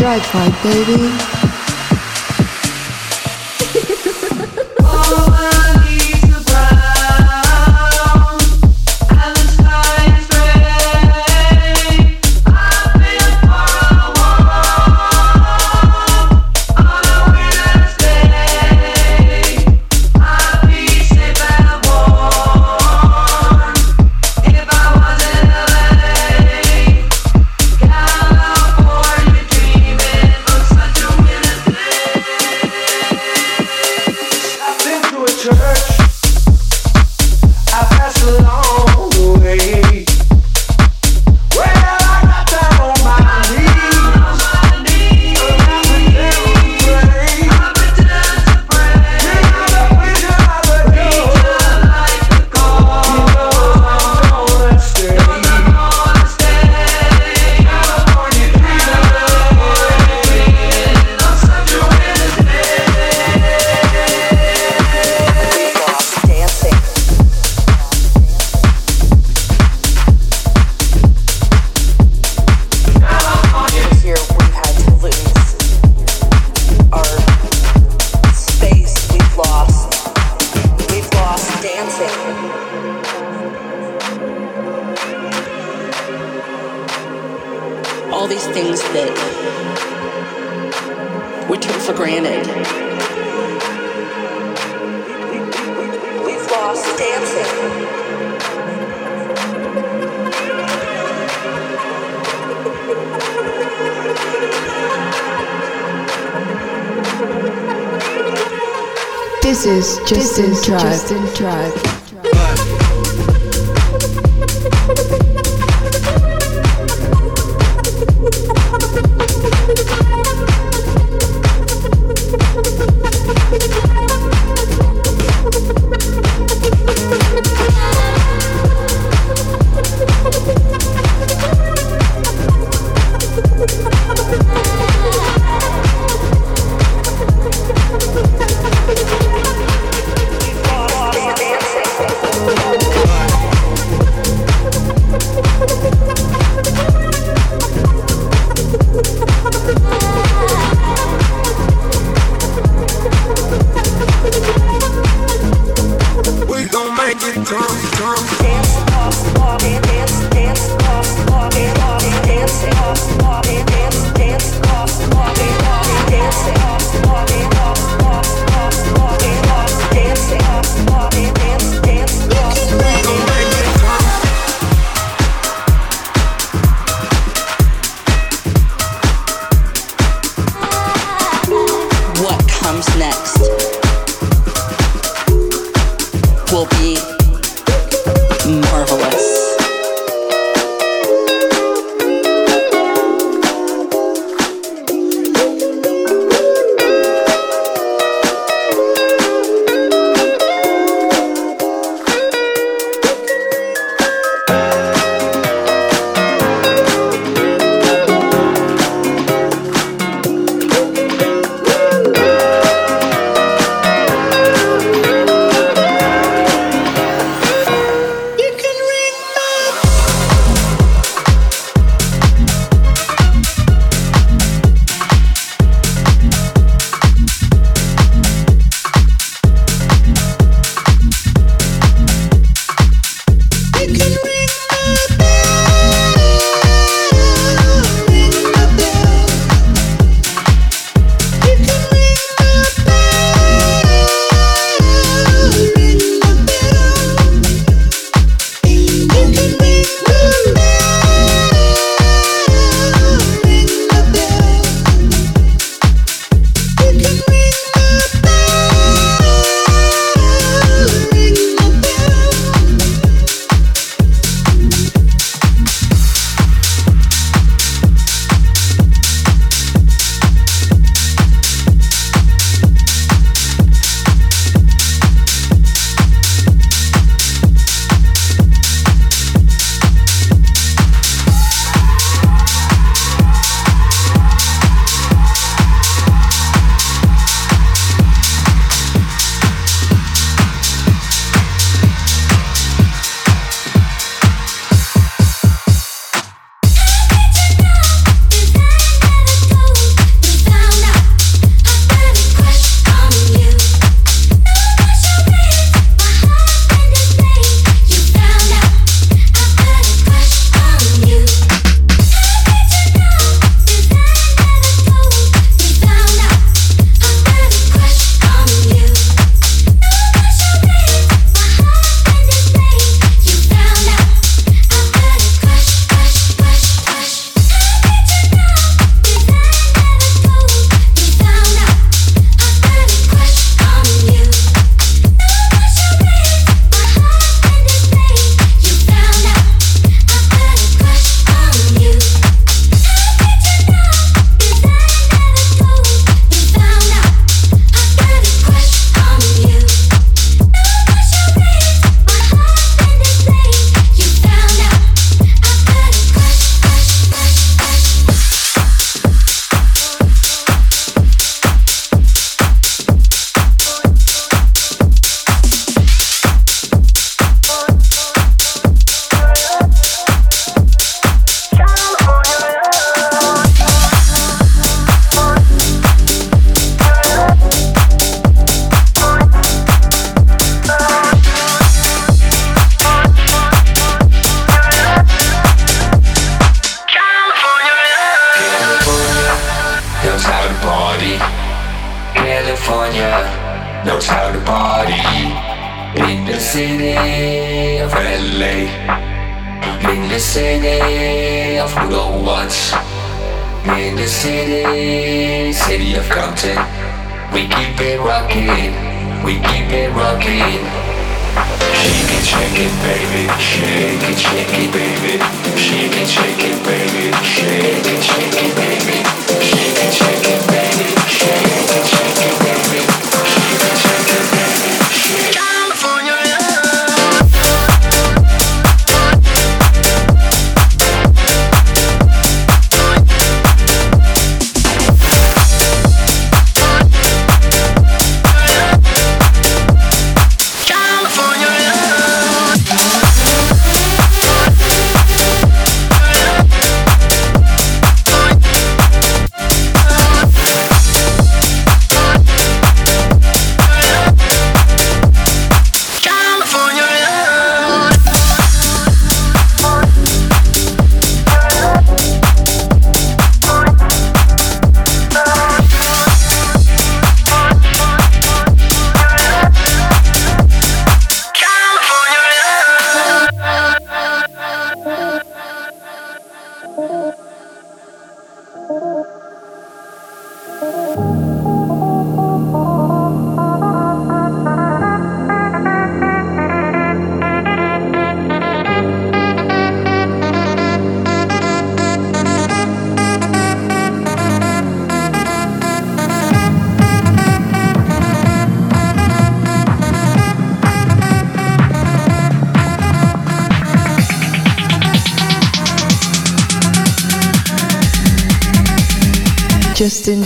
Drive-by, baby. This is Justin Tribe. Justin Tribe.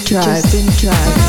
Tribe. Justin Tribe.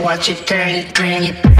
Watch it, turn it, bring it.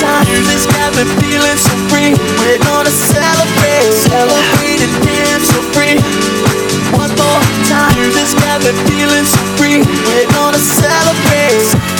time. Music's feeling so free. We're gonna celebrate, celebrate and dance so free. One more time. Feeling so free. We're gonna celebrate.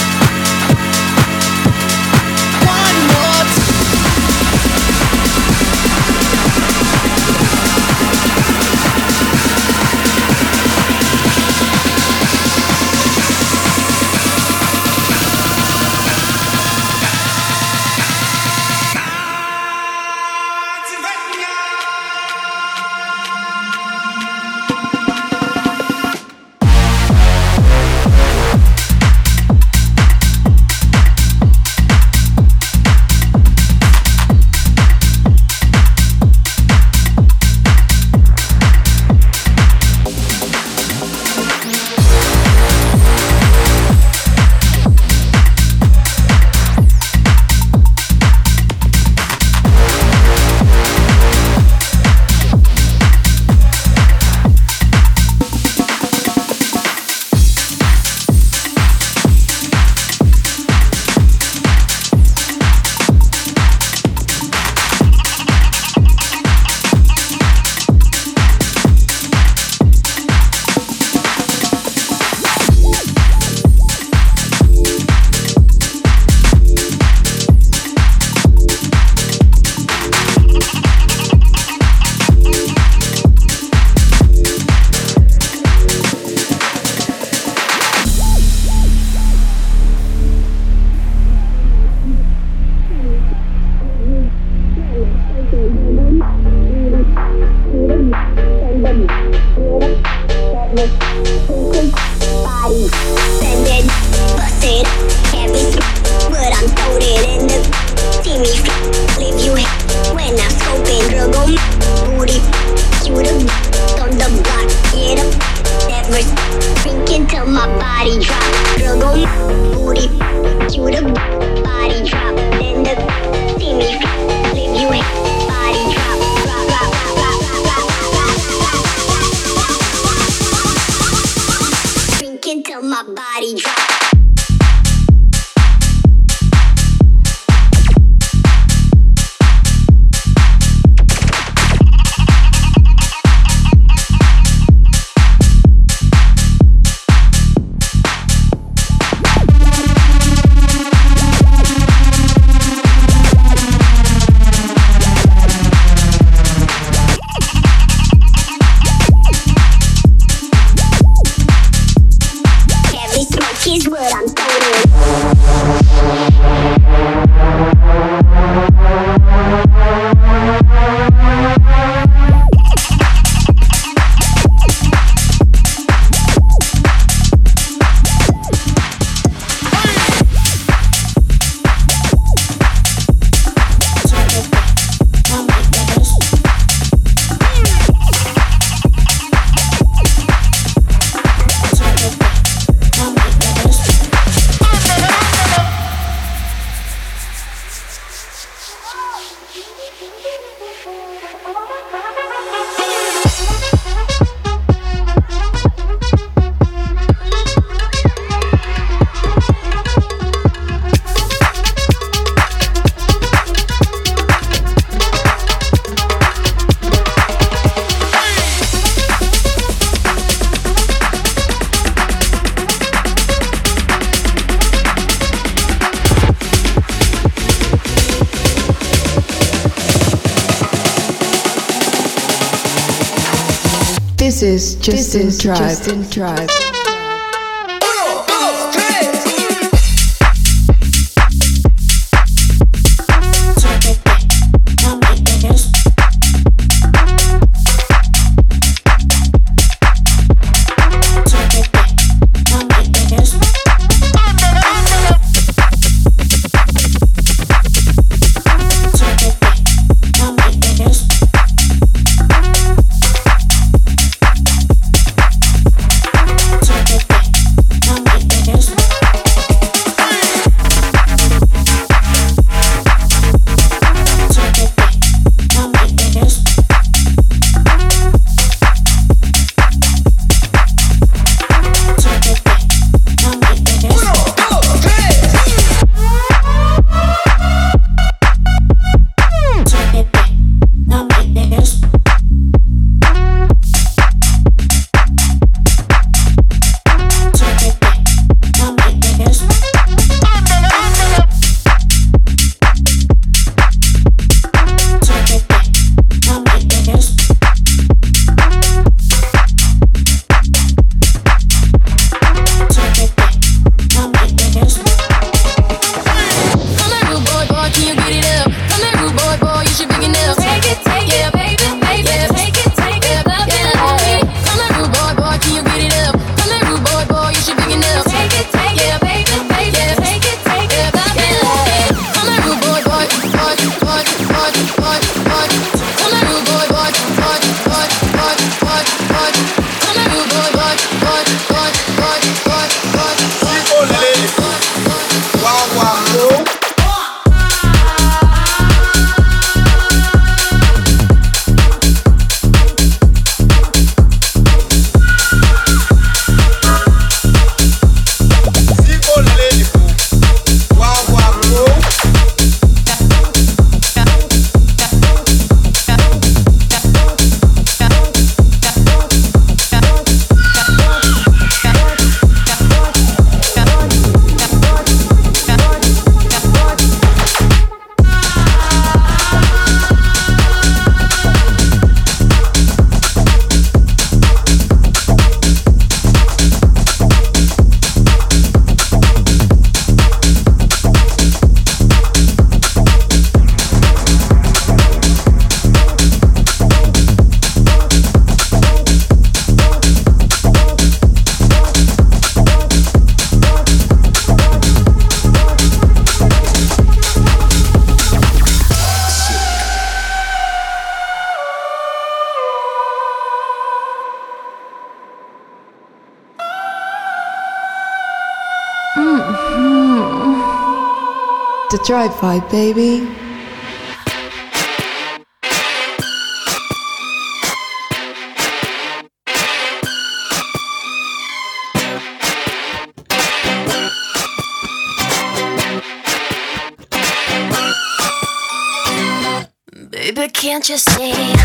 Tribe. Justin Tribe. Drive-by, baby. Baby, can't you see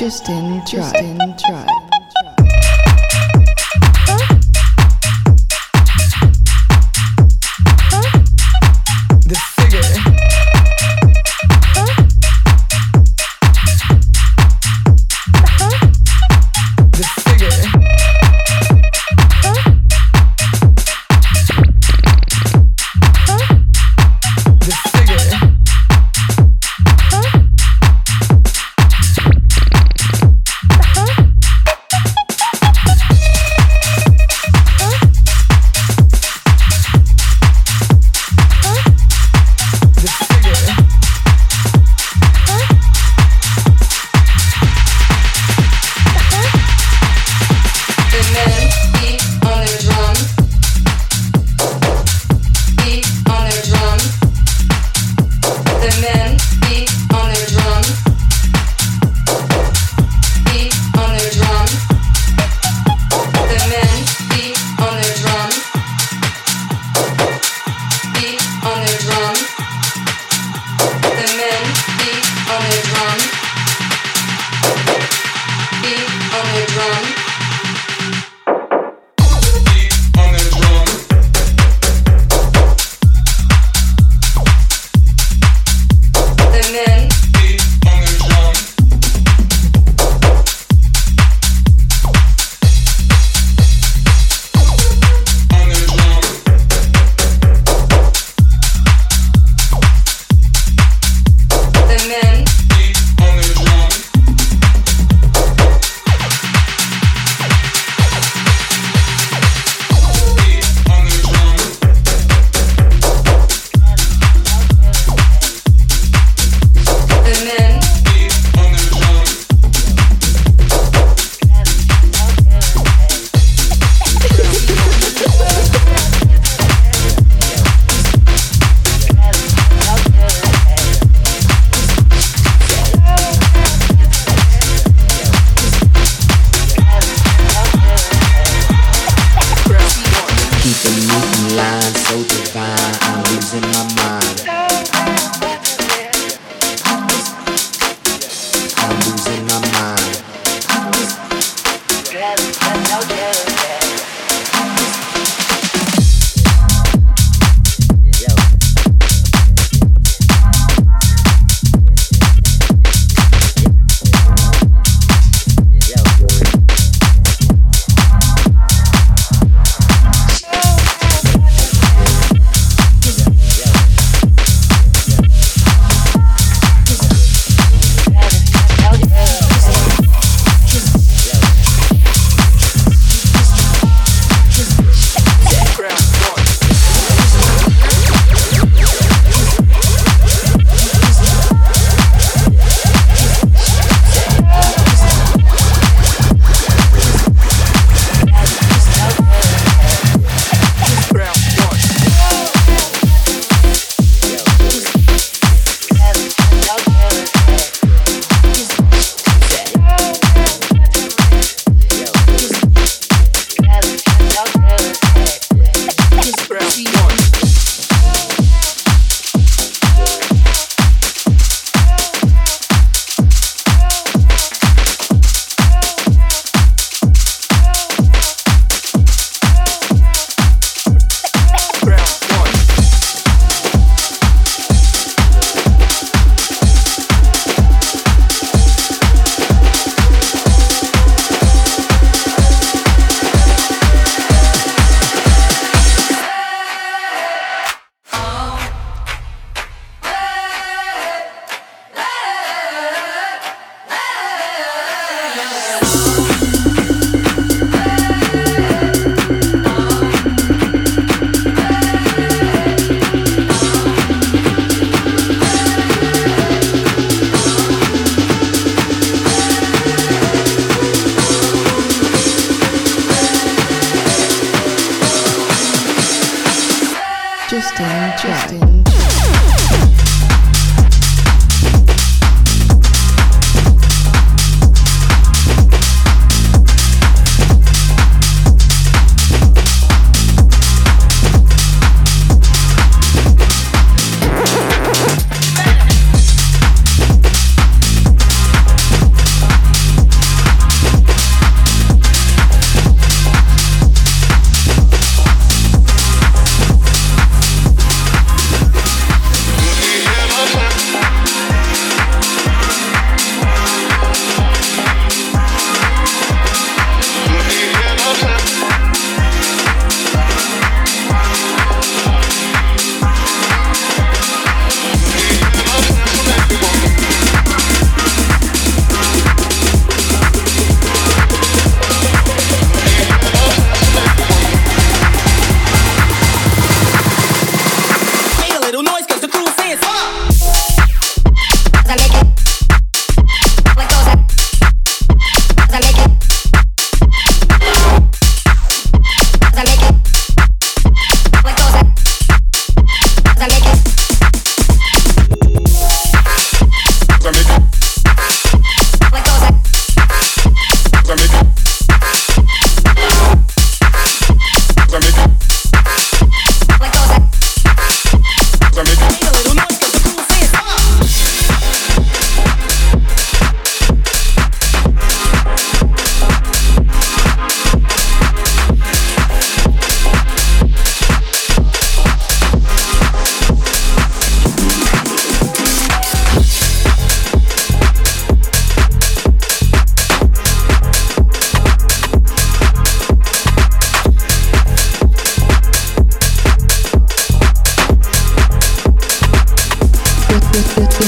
Justin Justin, Justin going wrong.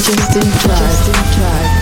Justin Tribe. Justin Tribe.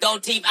Whitey